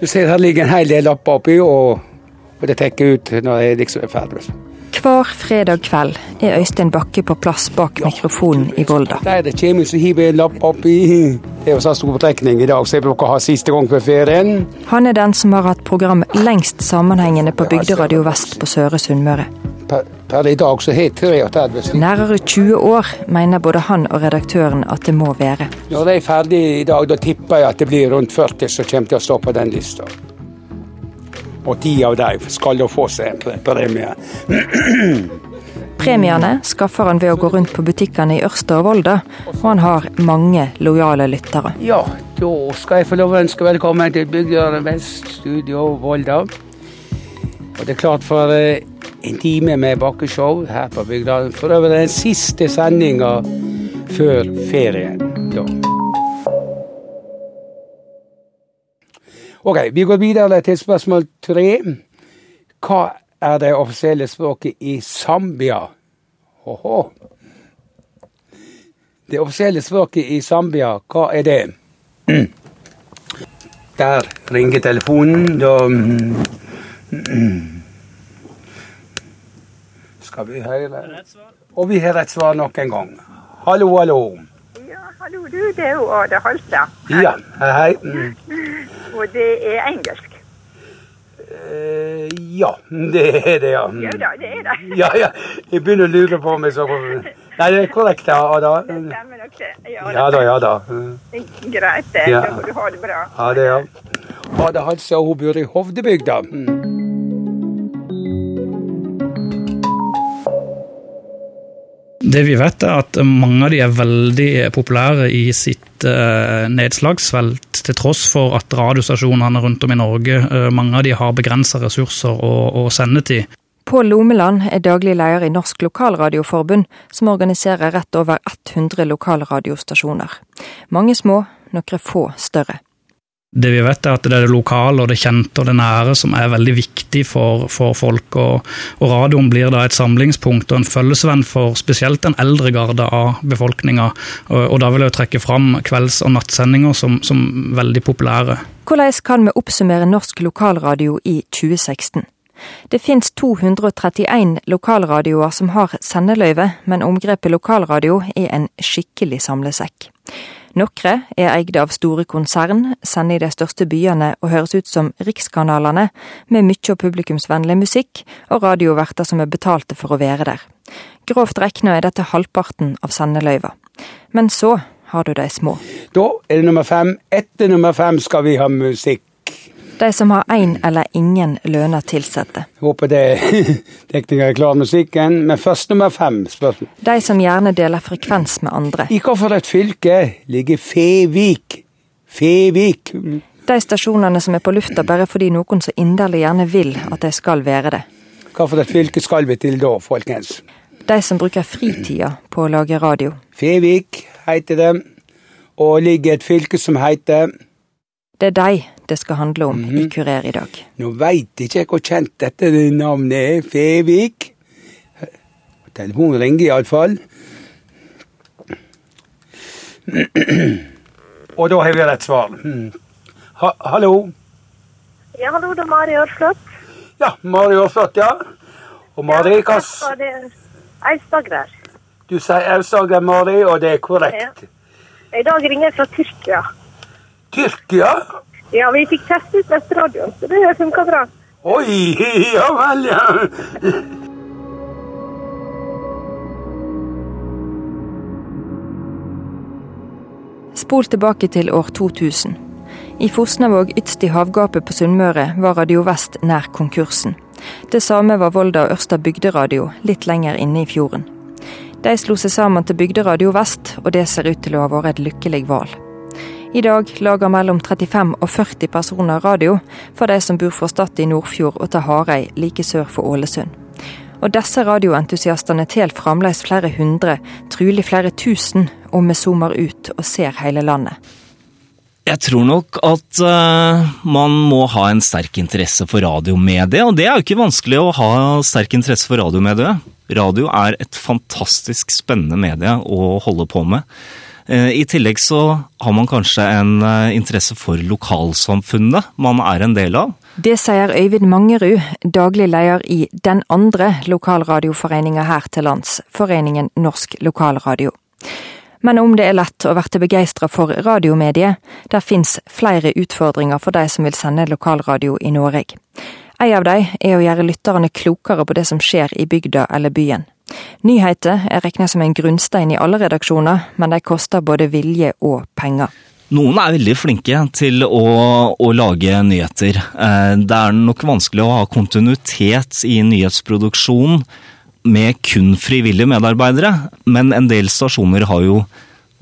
Du ser her ligger en hel del lapper oppi, og, og det trekker ut når jeg liksom er ferdig. Hver fredag kveld er Øystein Bakke på plass bak mikrofonen i Volda. Der det kommer så hiver en lapp oppi. Det er jo sånn stor trekning i dag, så jeg bruker å ha siste gang før ferien. Han er den som har hatt program lengst sammenhengende på Bygderadio Vest på Søre Sunnmøre. Per, per i dag så har jeg 33 Nærmere 20 år mener både han og redaktøren at det må være. Når det er ferdig i dag, da tipper jeg at det blir rundt 40 som kommer til å stå på den lista. Og ti av dem skal jo få seg en premie. Premiene skaffer han ved å gå rundt på butikkene i Ørsta og Volda, og han har mange lojale lyttere. Ja, da skal jeg få lov å ønske velkommen til Bygdøyane Vest Studio Volda. Og det er klart for eh, en time med bakkeshow her på bygda. For øvrig den siste sendinga før ferien. Da. Ok, Vi går videre til spørsmål tre. Hva er det offisielle språket i Zambia? Oho. Det offisielle språket i Zambia, hva er det? Der ringer telefonen. Da Skal vi høre Og vi har et svar nok en gang. Hallo, hallo. Ja, hallo du, det er jo Ada Halstad. Ja, hei, hei. Og det er engelsk. Uh, ja, det er det, ja. Ja da, det er det. Ja, ja. Jeg begynner å lure på om jeg så Nei, det er korrekt, ja, Ada. Det stemmer nok det. Ja, Ja da, ja da. Greit, det. Ja. Da må du ha det bra. Ja, det, ja. Ada Halsa, hun bor i Hovdebygda. Mm. Det vi vet er at mange av de er veldig populære i sitt eh, nedslagsfelt, til tross for at radiostasjonene rundt om i Norge, eh, mange av de har begrensa ressurser å sende til. Pål Lomeland er daglig leder i Norsk Lokalradioforbund, som organiserer rett over 100 lokalradiostasjoner. Mange små, noen få større. Det vi vet er at det er det lokale og det kjente og det nære som er veldig viktig for, for folk. Og, og, radioen blir da et samlingspunkt og en følgesvenn for spesielt den eldre garde av befolkninga. Og, og, da vil jeg trekke fram kvelds- og nattsendinger som, som veldig populære. Hvordan kan vi oppsummere norsk lokalradio i 2016? Det finnes 231 lokalradioer som har sendeløyve, men omgrepet lokalradio er en skikkelig samlesekk. Noen er eide av store konsern, sender i de største byene og høres ut som rikskanalene, med mye og publikumsvennlig musikk og radioverter som er betalte for å være der. Grovt regna er dette halvparten av sendeløyva. Men så har du de små. Da er det nummer fem. Etter nummer fem skal vi ha musikk. De som har én eller ingen lønna ansatte. Håper det teknikere er klar med musikken. Men først nummer fem spørsmål. De som gjerne deler frekvens med andre. I hvilket fylke ligger Fevik? Fevik. De stasjonene som er på lufta bare fordi noen så inderlig gjerne vil at de skal være det. Hvilket fylke skal vi til da, folkens? De som bruker fritida på å lage radio. Fevik heter det, og ligger et fylke som heter Det er de det skal handle om i Kurer i dag. Nå veit ikke jeg hvor kjent dette navnet er. Fevik. Telefonen ringer iallfall. Og da har vi rett svar. Ha, hallo? Ja, hallo, det er Mari Ørflot. Ja, Mari Ørflot, ja. Og Mari, hva Ja, er Aust-Agder. Du sier Aust-Agder, Mari, og det er korrekt. I dag ringer jeg fra Tyrkia. Tyrkia? Ja, vi fikk teste ut Vesteradioen, så det funka bra. Oi, ja vel, ja. Spol tilbake til år 2000. I Fosnavåg ytst i havgapet på Sunnmøre var Radio Vest nær konkursen. Det samme var Volda og Ørsta bygderadio, litt lenger inne i fjorden. De slo seg sammen til Bygderadio Vest, og det ser ut til å ha vært et lykkelig valg. I dag lager mellom 35 og 40 personer radio for de som bor forstatt i Nordfjord og til like sør for Ålesund. Og disse radioentusiastene teller fremdeles flere hundre, trolig flere tusen, om vi zoomer ut og ser hele landet. Jeg tror nok at uh, man må ha en sterk interesse for radiomediet, og det er jo ikke vanskelig å ha sterk interesse for radiomediet. Radio er et fantastisk spennende medie å holde på med. Uh, I tillegg så har man kanskje en uh, interesse for lokalsamfunnet man er en del av. Det sier Øyvind Mangerud, daglig leder i den andre lokalradioforeninga her til lands, Foreningen Norsk Lokalradio. Men om det er lett å bli begeistra for radiomediet, der fins flere utfordringer for de som vil sende lokalradio i Norge. En av dem er å gjøre lytterne klokere på det som skjer i bygda eller byen. Nyheter er regna som en grunnstein i alle redaksjoner, men de koster både vilje og penger. Noen er veldig flinke til å, å, lage nyheter. Eh, det er nok vanskelig å ha kontinuitet i nyhetsproduksjonen med kun frivillige medarbeidere, men en del stasjoner har jo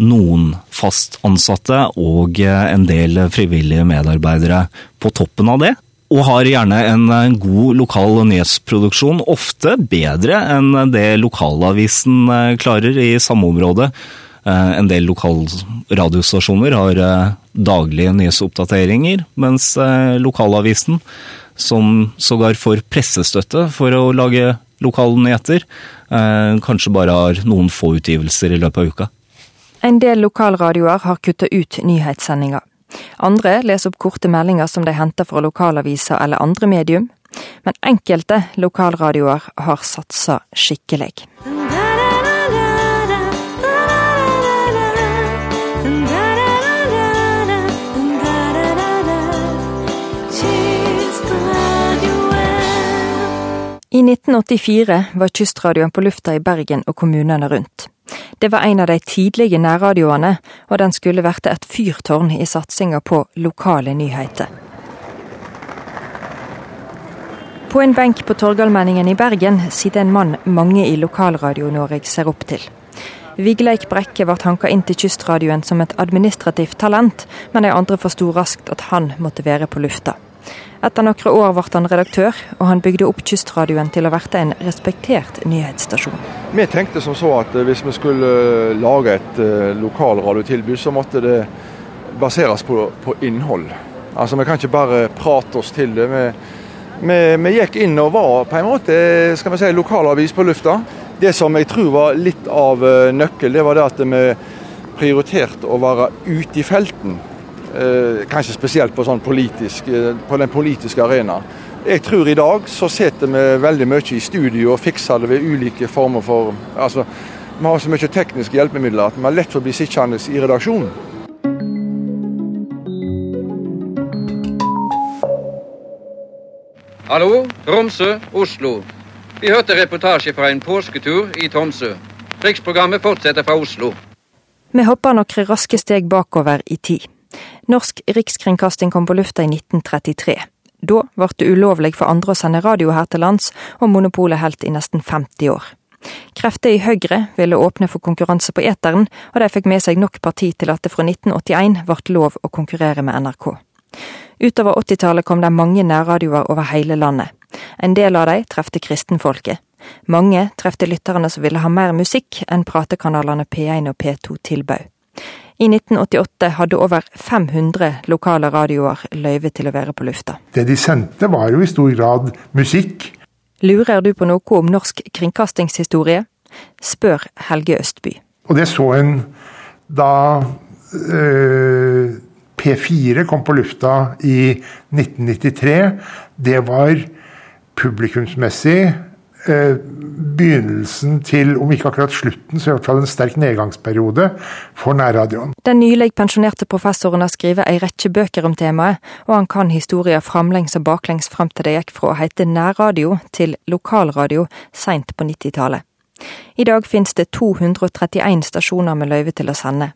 noen fast ansatte og en del frivillige medarbeidere på toppen av det. Og har gjerne en god lokal nyhetsproduksjon, ofte bedre enn det lokalavisen eh, klarer i samme område. Eh, en del lokalradiostasjoner har eh, daglige nyhetsoppdateringer, mens lokalavisen, som sågar får pressestøtte for å lage lokalnyheter. Eh, kanskje bare har noen få utgivelser i løpet av uka. En del lokalradioer har kutta ut nyhetssendinger. Andre leser opp korte meldinger som de henter fra lokalaviser eller andre medium. Men enkelte lokalradioer har satsa skikkelig. I 1984 var kystradioen på lufta i Bergen og kommunene rundt. Det var en av de tidlige nærradioene, og den skulle vært et fyrtårn i satsinga på lokale nyheter. På en benk på Torgallmenningen i Bergen sitter en mann mange i Lokalradio-Norge ser opp til. Vigleik Brekke ble hanka inn til kystradioen som et administrativt talent, men de andre forsto raskt at han måtte være på lufta. Etter noen år ble han redaktør, og han bygde opp Kystradioen til å bli en respektert nyhetsstasjon. Vi tenkte som så at eh, hvis vi skulle eh, lage et uh, lokalradiotilbud, så måtte det baseres på, på, innhold. Altså Vi kan ikke bare prate oss til det. Vi, vi, vi, gikk inn og var på en måte skal vi si, lokalavis på lufta. Det som jeg tror var litt av nøkkel, det var det at vi prioriterte å være ute i felten. Eh, kanskje spesielt på, sånn politisk, eh, på den politiske arena. Jeg tror i dag så sitter vi veldig mye i studio og fikser det ved ulike former for altså, Vi har så mye tekniske hjelpemidler at vi har lett for å bli sittende i redaksjonen. Hallo, Tromsø, Oslo. Vi hørte reportasje fra en påsketur i Tromsø. Riksprogrammet fortsetter fra Oslo. Vi hopper noen raske steg bakover i tid. Norsk rikskringkasting kom på lufta i 1933. Da ble det ulovlig for andre å sende radio her til lands, og monopolet holdt i nesten 50 år. Krefter i Høyre ville åpne for konkurranse på eteren, og de fikk med seg nok parti til at det fra 1981 ble lov å konkurrere med NRK. Utover 80-tallet kom det mange nærradioer over hele landet. En del av de trefte kristenfolket. Mange trefte lytterne som ville ha mer musikk enn pratekanalene P1 og P2 tilbød. I 1988 hadde over 500 lokale radioer løyve til å være på lufta. Det de sendte var jo i stor grad musikk. Lurer du på noe om norsk kringkastingshistorie? Spør Helge Østby. Og det så en da øh, P4 kom på lufta i 1993. Det var publikumsmessig Eh, begynnelsen til, om ikke akkurat slutten, så i hvert fall en sterk nedgangsperiode for nærradioen. Den nylig pensjonerte professoren har skrevet ei rekke bøker om temaet, og han kan historier framlengs og baklengs fram til det gikk fra å hete nærradio til lokalradio seint på 90-tallet. I dag finnes det 231 stasjoner med løyve til å sende.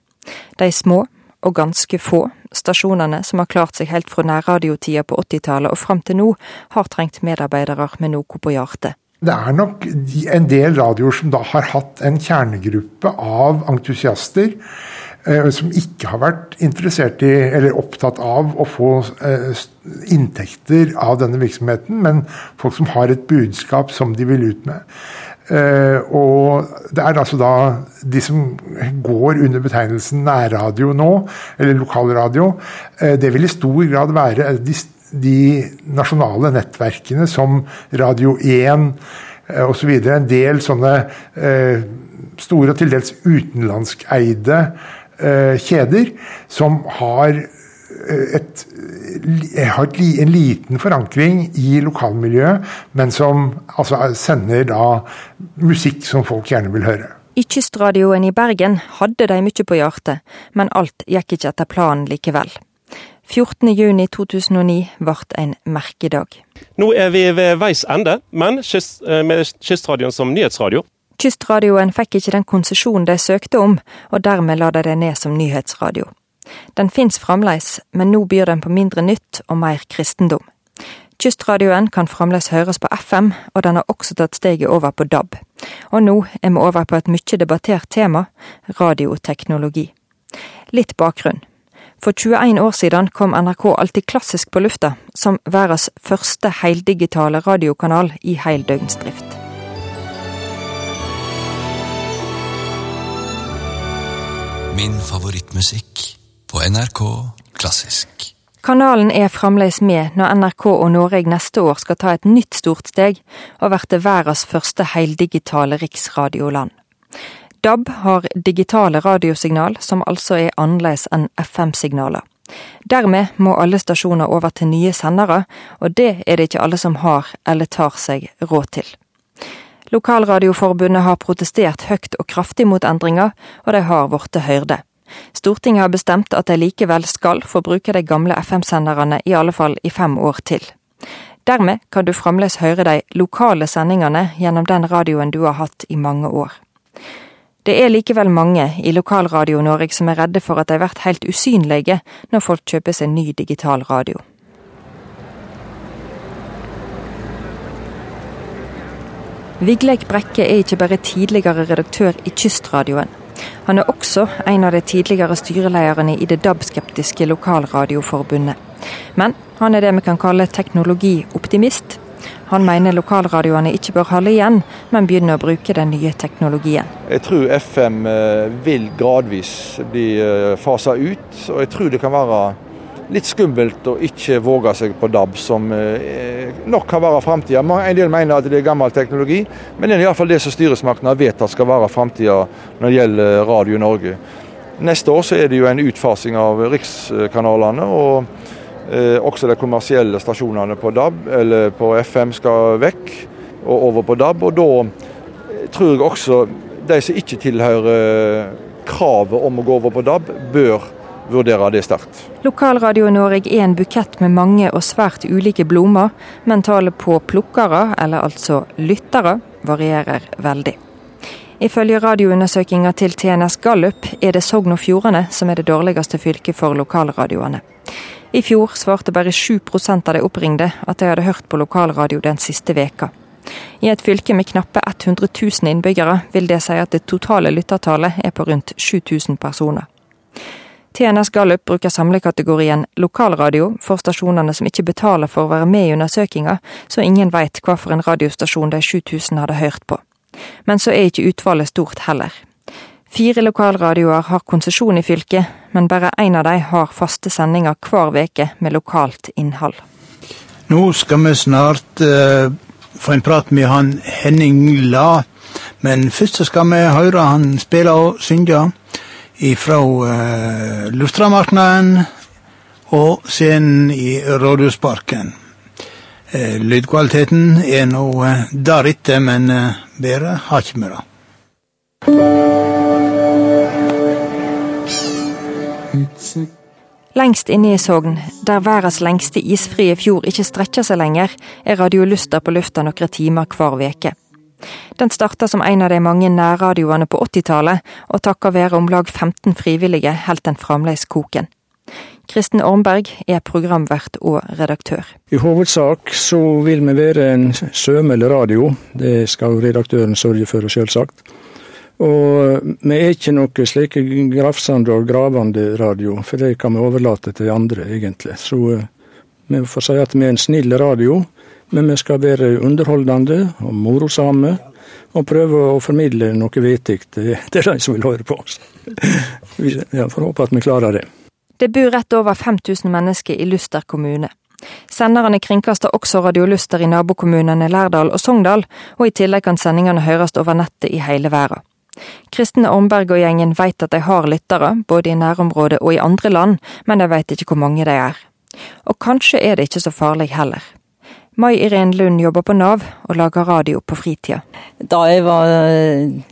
De små, og ganske få, stasjonene som har klart seg helt fra nærradiotida på 80-tallet og fram til nå, har trengt medarbeidere med noe på hjertet. Det er nok en del radioer som da har hatt en kjernegruppe av entusiaster eh, som ikke har vært interessert i, eller opptatt av, å få eh, inntekter av denne virksomheten, men folk som har et budskap som de vil ut med. Uh, og det er altså da de som går under betegnelsen nærradio nå, eller lokalradio, uh, det vil i stor grad være de, de nasjonale nettverkene som Radio 1 uh, osv. En del sånne eh, store og til dels utenlandskeide kjeder som har et, har en liten forankring i lokalmiljøet, men som altså sender da musikk som folk gjerne vil høre. I kystradioen i Bergen hadde de mye på hjertet, men alt gikk ikke etter planen likevel. 14.6.2009 ble en merkedag. Nå er vi ved veis ende, men kyst, eh, med Kystradioen som nyhetsradio. Kystradioen fikk ikke den konsesjonen de søkte om, og dermed la de det ned som nyhetsradio. Den fins fremdeles, men nå byr den på mindre nytt og mer kristendom. Kystradioen kan fremdeles høres på FM, og den har også tatt steget over på DAB. Og nå er vi over på et mye debattert tema, radioteknologi. Litt bakgrunn. For 21 år siden kom NRK Alltid Klassisk på lufta, som verdens første heldigitale radiokanal i heldøgnsdrift. Min favorittmusikk på NRK Klassisk. Kanalen er fremdeles med når NRK og Norge neste år skal ta et nytt stort steg og bli verdens første heldigitale riksradioland. DAB har digitale radiosignal som altså er annerledes enn FM-signaler. Dermed må alle stasjoner over til nye sendere, og det er det ikke alle som har eller tar seg råd til. Lokalradioforbundet har protestert høyt og kraftig mot endringa, og de har blitt hørde. Stortinget har bestemt at de likevel skal få bruke de gamle FM-senderne i alle fall i fem år til. Dermed kan du fremdeles høre de lokale sendingene gjennom den radioen du har hatt i mange år. Det er likevel mange i Lokalradio-Norge som er redde for at de blir helt usynlige når folk kjøper seg ny digital radio. Vigleik Brekke er ikke bare tidligere redaktør i Kystradioen. Han er også en av de tidligere styrelederne i det DAB-skeptiske Lokalradioforbundet. Men han er det vi kan kalle teknologioptimist. Han mener lokalradioene ikke bør holde igjen, men begynne å bruke den nye teknologien. Jeg tror FM eh, vil gradvis bli eh, fasa ut, og jeg tror det kan være litt skummelt å ikke våge seg på DAB, som eh, nok kan være framtida. En del mener at det er gammel teknologi, men det er iallfall det som styresmaktene har vedtatt skal være framtida når det gjelder Radio Norge. Neste år så er det jo en utfasing av rikskanalene. og Også de kommersielle stasjonene på DAB, eller på FM skal vekk og over på DAB. og Da tror jeg også de som ikke tilhører kravet om å gå over på DAB, bør vurdere det sterkt. Lokalradio Norge er en bukett med mange og svært ulike blomster, men tallet på plukkere, eller altså lyttere, varierer veldig. Ifølge radioundersøkinga til TNS Gallup er det Sogn og Fjordane som er det dårligste fylket for lokalradioene. I fjor svarte bare 7% av de oppringde at de hadde hørt på lokalradio den siste veka. I et fylke med knappe 100 000 innbyggere vil det si at det totale lyttertallet er på rundt 7000 personer. TNS Gallup bruker samlekategorien lokalradio for stasjonene som ikke betaler for å være med i undersøkinga, så ingen veit hvilken radiostasjon de 7000 hadde hørt på. Men så er ikke utvalget stort heller. Fire lokalradioer har konsesjon i fylket, men bare én av dem har faste sendinger hver veke med lokalt innhold. Nå skal vi snart uh, få en prat med han Henning La, men først skal vi høre han spille og synge fra uh, eh, og scenen i Rådhusparken. Uh, lydkvaliteten er nå uh, deretter, men uh, bedre har ikke vi det. Lengst inne i Sogn, der verdens lengste isfrie fjord ikke strekker seg lenger, er Radioluster på lufta noen timer hver veke. Den starta som en av de mange nærradioene på 80-tallet, og takket være om lag 15 frivillige holdt den fremdeles koken. Kristen Ormberg er programvert og redaktør. I hovedsak så vil vi være en sømelig radio, det skal redaktøren sørge for, selvsagt. Og vi er ikke noe slike grafsende og gravende radio, for det kan vi overlate til andre, egentlig. Så eh, vi får si at vi er en snill radio, men vi skal være underholdende og morosame. og prøve å formidle noe vettig til, til de som vil høre på oss. Vi får håpe at vi klarer det. Det bor rett over 5000 mennesker i Luster kommune. Senderne kringkaster også Radioluster i nabokommunene Lærdal og Sogndal, og i tillegg kan sendingene høres over nettet i hele verden. Kristne Ormberg og gjengen veit at de har lyttere, både i nærområdet og i andre land, men de veit ikke hvor mange de er. Og kanskje er det ikke så farlig heller. Mai Irén Lund jobber på Nav og lager radio på fritida. Da jeg var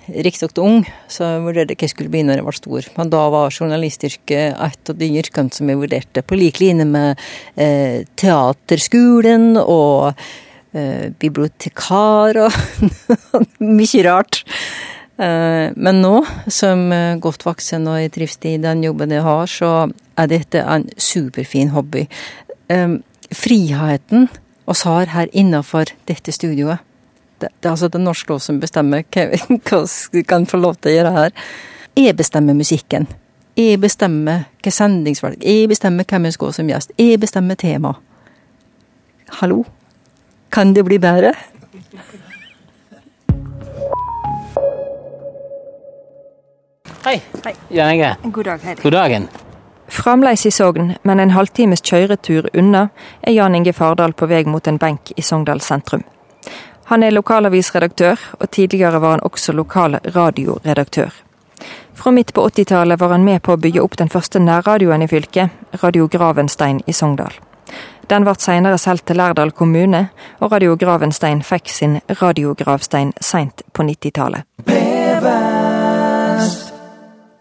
riktignok ung, så vurderte jeg hva jeg skulle bli når jeg var stor. Men da var journalistyrket et av de yrkene som jeg vurderte, på lik linje med eh, teaterskolen og eh, bibliotekar og mye rart. Eh, men nå, som godt voksen og jeg trives i den jobben jeg har, så er dette en superfin hobby. Eh, friheten oss har her innafor dette studioet. Det, det, er altså det norske lov som bestemmer hva vi kan få lov til å gjøre her. Jeg bestemmer musikken. Jeg bestemmer hva sendingsvalg. Jeg bestemmer hvem jeg skal som gjest. Jeg bestemmer tema. Hallo? Kan det bli bedre? Hei. Hei. Jan Inge. God dag, Heidi. God dagen. Fremdeles i Sogn, men en halvtimes kjøretur unna, er Jan Inge Fardal på vei mot en benk i Sogndal sentrum. Han er lokalavisredaktør, og tidligere var han også lokal radioredaktør. Fra midt på 80-tallet var han med på å bygge opp den første nærradioen i fylket, Radio Gravenstein i Sogndal. Den ble senere solgt til Lærdal kommune, og Radio Gravenstein fikk sin radiogravstein seint på 90-tallet.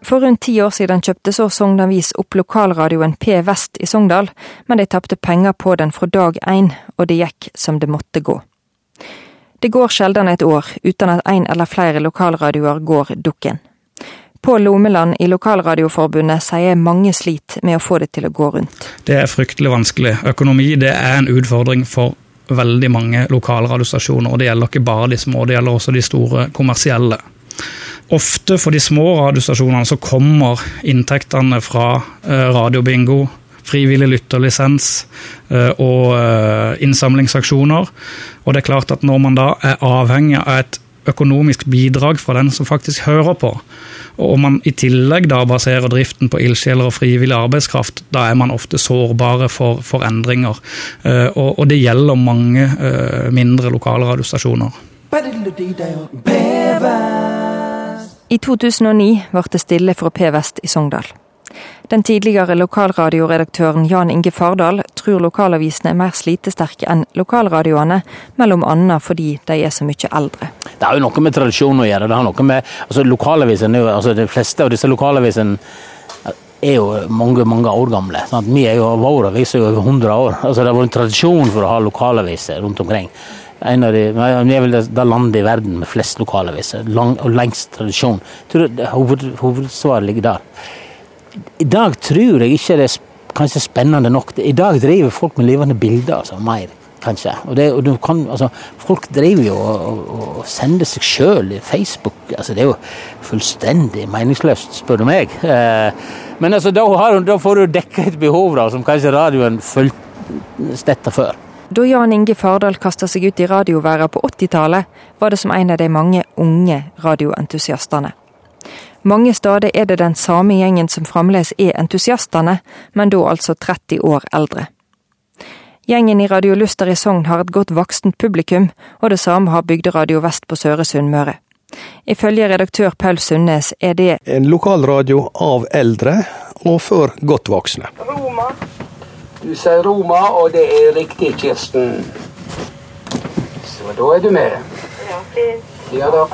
For rundt ti år siden kjøpte så Sogn Avis opp lokalradioen P Vest i Sogndal, men de tapte penger på den fra dag én, og det gikk som det måtte gå. Det går sjelden et år uten at en eller flere lokalradioer går dukken. Pål Lomeland i Lokalradioforbundet sier mange slit med å få det til å gå rundt. Det er fryktelig vanskelig. Økonomi det er en utfordring for veldig mange lokalradiostasjoner. og Det gjelder ikke bare de små, det gjelder også de store kommersielle. Ofte for de små radiostasjonene så kommer inntektene fra eh, radiobingo, frivillig lytterlisens eh, og eh, innsamlingsaksjoner. Og det er klart at når man da er avhengig av et økonomisk bidrag fra den som faktisk hører på, og man i tillegg da baserer driften på ildsjeler og frivillig arbeidskraft, da er man ofte sårbare for, for endringer. Og, og, det gjelder mange mindre lokale radiostasjoner. I 2009 ble det stille fra P Vest i Sogndal. Den tidligere lokalradioredaktøren Jan Inge Fardal tror lokalavisene er mer slitesterke enn lokalradioene, mellom annet fordi de er så mye eldre. Det har jo noe med tradisjon å gjøre. det har noe med, altså lokalavisen, altså De fleste av disse lokalavisene er jo mange mange år gamle. Sant? Vi er jo, Vår avis er jo over 100 år. Altså Det har vært en tradisjon for å ha lokalaviser rundt omkring en av de, Vi er vel det, det landet i verden med flest lokalaviser lang, og lengst tradisjon. Hoved, hovedsvaret ligger der. I dag tror jeg ikke det er kanskje spennende nok. I dag driver folk med levende bilder altså, mer, kanskje. Og det, og kan, altså, folk driver jo og, og, og sender seg sjøl i Facebook. Altså, det er jo fullstendig meningsløst, spør du meg. Eh, men altså, da, har, da, får du dekka et behov da, som kanskje radioen fulgte stetta før. Da Jan Inge Fardal kasta seg ut i radioverden på 80-tallet, var det som en av de mange unge radioentusiastene. Mange steder er det den samme gjengen som fremdeles er entusiastene, men da altså 30 år eldre. Gjengen i Radio Luster i Sogn har et godt voksent publikum, og det samme har Bygderadio Vest på Søre Sunnmøre. Ifølge redaktør Paul Sundnes er det En lokalradio av eldre og for godt voksne. Roma. Du sier Roma, og det er riktig, Kirsten. Så da er du med. Ja, fint. Ja da.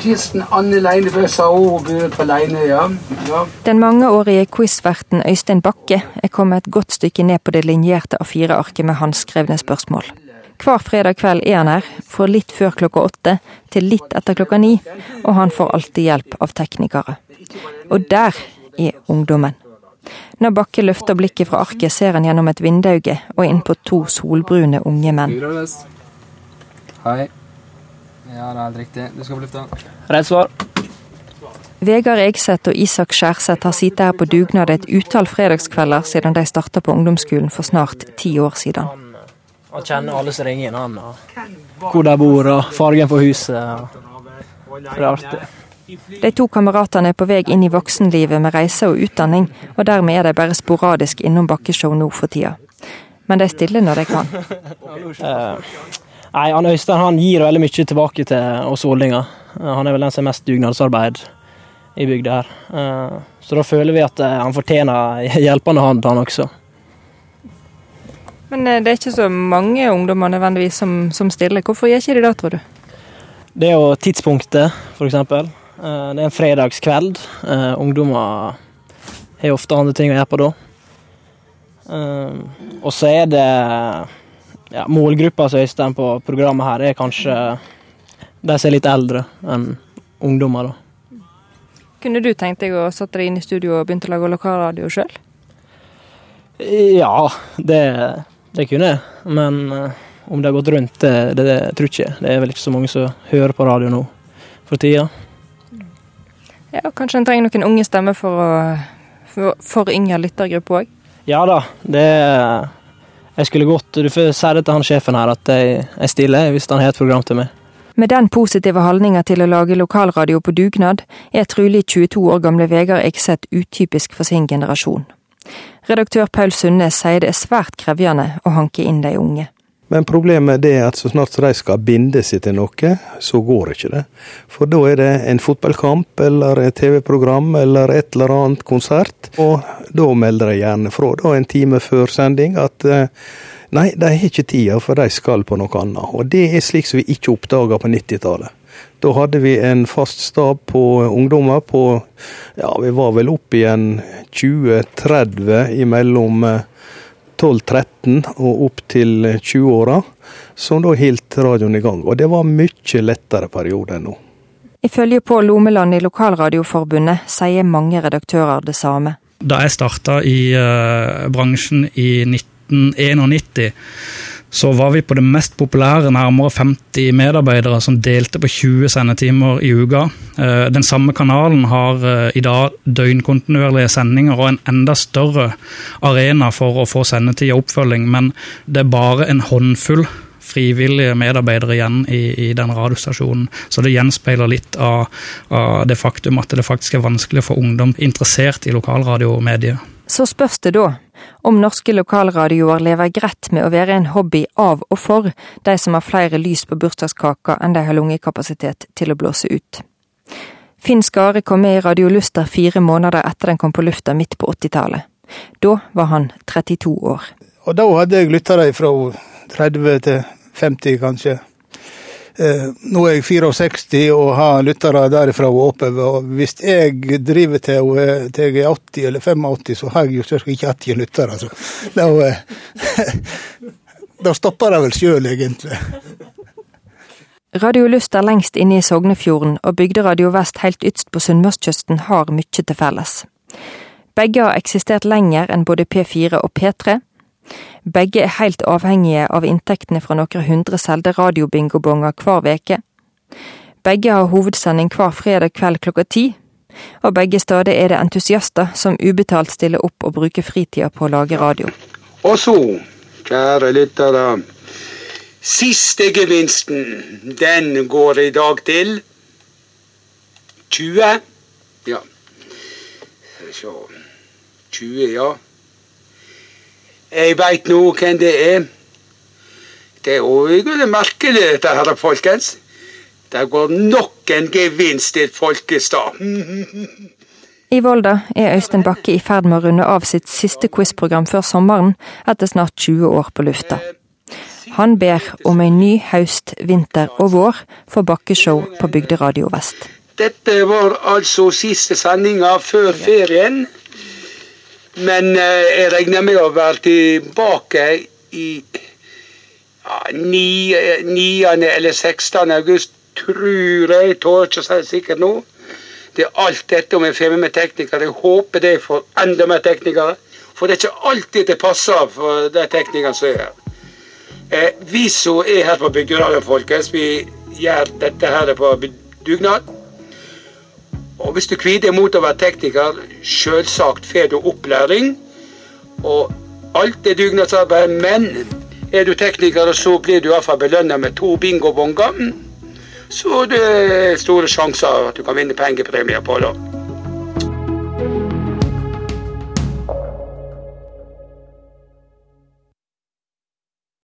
Kirsten Anne Leinebø sa hun bor på Leine, ja. ja. Den mangeårige quizverten Øystein Bakke er kommet et godt stykke ned på det linjerte A4-arket med håndskrevne spørsmål. Hver fredag kveld er han her, fra litt før klokka åtte til litt etter klokka ni, og han får alltid hjelp av teknikere. Og der er ungdommen. Når Bakke løfter blikket fra arket, ser han gjennom et vindauge og inn på to solbrune unge menn. Hei. Ja, det er helt riktig. Du skal på lufta. Rett svar. Vegard Egseth og Isak Skjærseth har sittet her på dugnad et utall fredagskvelder siden de starta på ungdomsskolen for snart ti år siden. Han kjenner alle som ringer inn, han. Hvor de bor, og fargen på huset. Det er artig. De to kameratene er på vei inn i voksenlivet med reise og utdanning, og dermed er de bare sporadisk innom Bakkeshow nå for tida. Men de stiller når de kan. Eh, nei, han Øystein han gir veldig mye tilbake til oss åldinger. Eh, han er vel den som er mest dugnadsarbeid i bygda her. Eh, så da føler vi at han fortjener hjelpende hånd, han også. Men det er ikke så mange ungdommer nødvendigvis som, som stiller. Hvorfor gjør ikke de det, tror du? Det er jo tidspunktet, f.eks. Det er en fredagskveld. Ungdommer har ofte andre ting å gjøre på da. Og så er det ja, Målgruppa som Øystein på programmet her, er kanskje de som er litt eldre enn ungdommer. da. Kunne du tenkt deg å sette deg inn i studio og begynt å lage lokalradio sjøl? Ja, det, det kunne jeg. Men om det har gått rundt, det, det, det tror jeg ikke. Det er vel ikke så mange som hører på radio nå for tida. Ja, Kanskje en trenger noen unge stemmer for å for, for yngre lyttergruppe òg? Ja da, det Jeg skulle godt Du får si det til han sjefen her at jeg, jeg stiller hvis han har et program til meg. Med den positive holdninga til å lage lokalradio på dugnad, er trolig 22 år gamle Vegard Ekseth utypisk for sin generasjon. Redaktør Paul Sundnes sier det er svært krevende å hanke inn de unge. Men problemet er at så snart de skal binde seg til noe, så går ikke det. For da er det en fotballkamp eller et TV-program eller et eller annet konsert, og da melder de gjerne fra da en time før sending at nei, de har ikke tida, for de skal på noe annet. Og det er slik som vi ikke oppdaga på 90-tallet. Da hadde vi en fast stab på ungdommer på ja, vi var vel oppe igjen 20-30 imellom 12-13 og opp til 20-åra, som da holdt radioen i gang. Og det var mye lettere periode enn nå. Ifølge Pål Lomeland i Lokalradioforbundet sier mange redaktører det samme. Da jeg starta i uh, bransjen i 1991, så var vi på det mest populære, nærmere 50 medarbeidere som delte på 20 sendetimer i uka. Den samme kanalen har i dag døgnkontinuerlige sendinger og en enda større arena for å få sendetid og oppfølging, men det er bare en håndfull frivillige medarbeidere igjen i, i den radiostasjonen. Så det gjenspeiler litt av, av det faktum at det faktisk er vanskelig å få ungdom interessert i lokalradiomediet. Så spørs det da om norske lokalradioer lever greit med å være en hobby av og for de som har flere lys på bursdagskaka enn de har lungekapasitet til å blåse ut. Finn Skare kom med i Radio Luster fire måneder etter den kom på lufta midt på 80-tallet. Da var han 32 år. Og da hadde jeg lyttere fra 30 til 50, kanskje. Nå er jeg 64 og har lyttere derifra og oppover. og Hvis jeg driver til, til jeg er 80 eller 85, så har jeg jo cirka ikke 80 lyttere. Altså. da, da stopper det vel sjøl, egentlig. Radio Lyst er lengst inne i Sognefjorden, og Bygderadio Vest helt ytst på Sunnmørskysten har mye til felles. Begge har eksistert lenger enn både P4 og P3, begge er helt avhengige av inntektene fra noen hundre solgte radiobingobonger hver veke. Begge har hovedsending hver fredag kveld klokka ti, og begge steder er det entusiaster som ubetalt stiller opp og bruker fritida på å lage radio. Og så, kjære lyttere, siste gevinsten, den går i dag til 20. Ja. Så 20, ja. Jeg veit nå hvem det er. Det er òg merkelig, dette her, folkens. Det går nok en gevinst til Folkestad. I Volda er Øystein Bakke i ferd med å runde av sitt siste quizprogram før sommeren, etter snart 20 år på lufta. Han ber om en ny høst, vinter og vår for Bakkeshow på Bygderadio Vest. Dette var altså siste sendinga før ferien. Men eh, jeg regner med å være tilbake i ja, 9. 9. eller 16. august, tror jeg. Tør ikke å si sikkert nå. Det er alt dette om jeg får med meg teknikere. Jeg håper det får enda mer teknikere. For det er ikke alltid det passer for de teknikerne som er her. Eh, vi som er her på Bygderadioen, folkens, vi gjør dette her på dugnad. Og hvis du kvider mot å være tekniker, selvsagt får du opplæring. Og alt er dugnadsarbeid, men Er du tekniker, så blir du iallfall belønna med to bingobonger. Så det er store sjanser at du kan vinne pengepremier på det.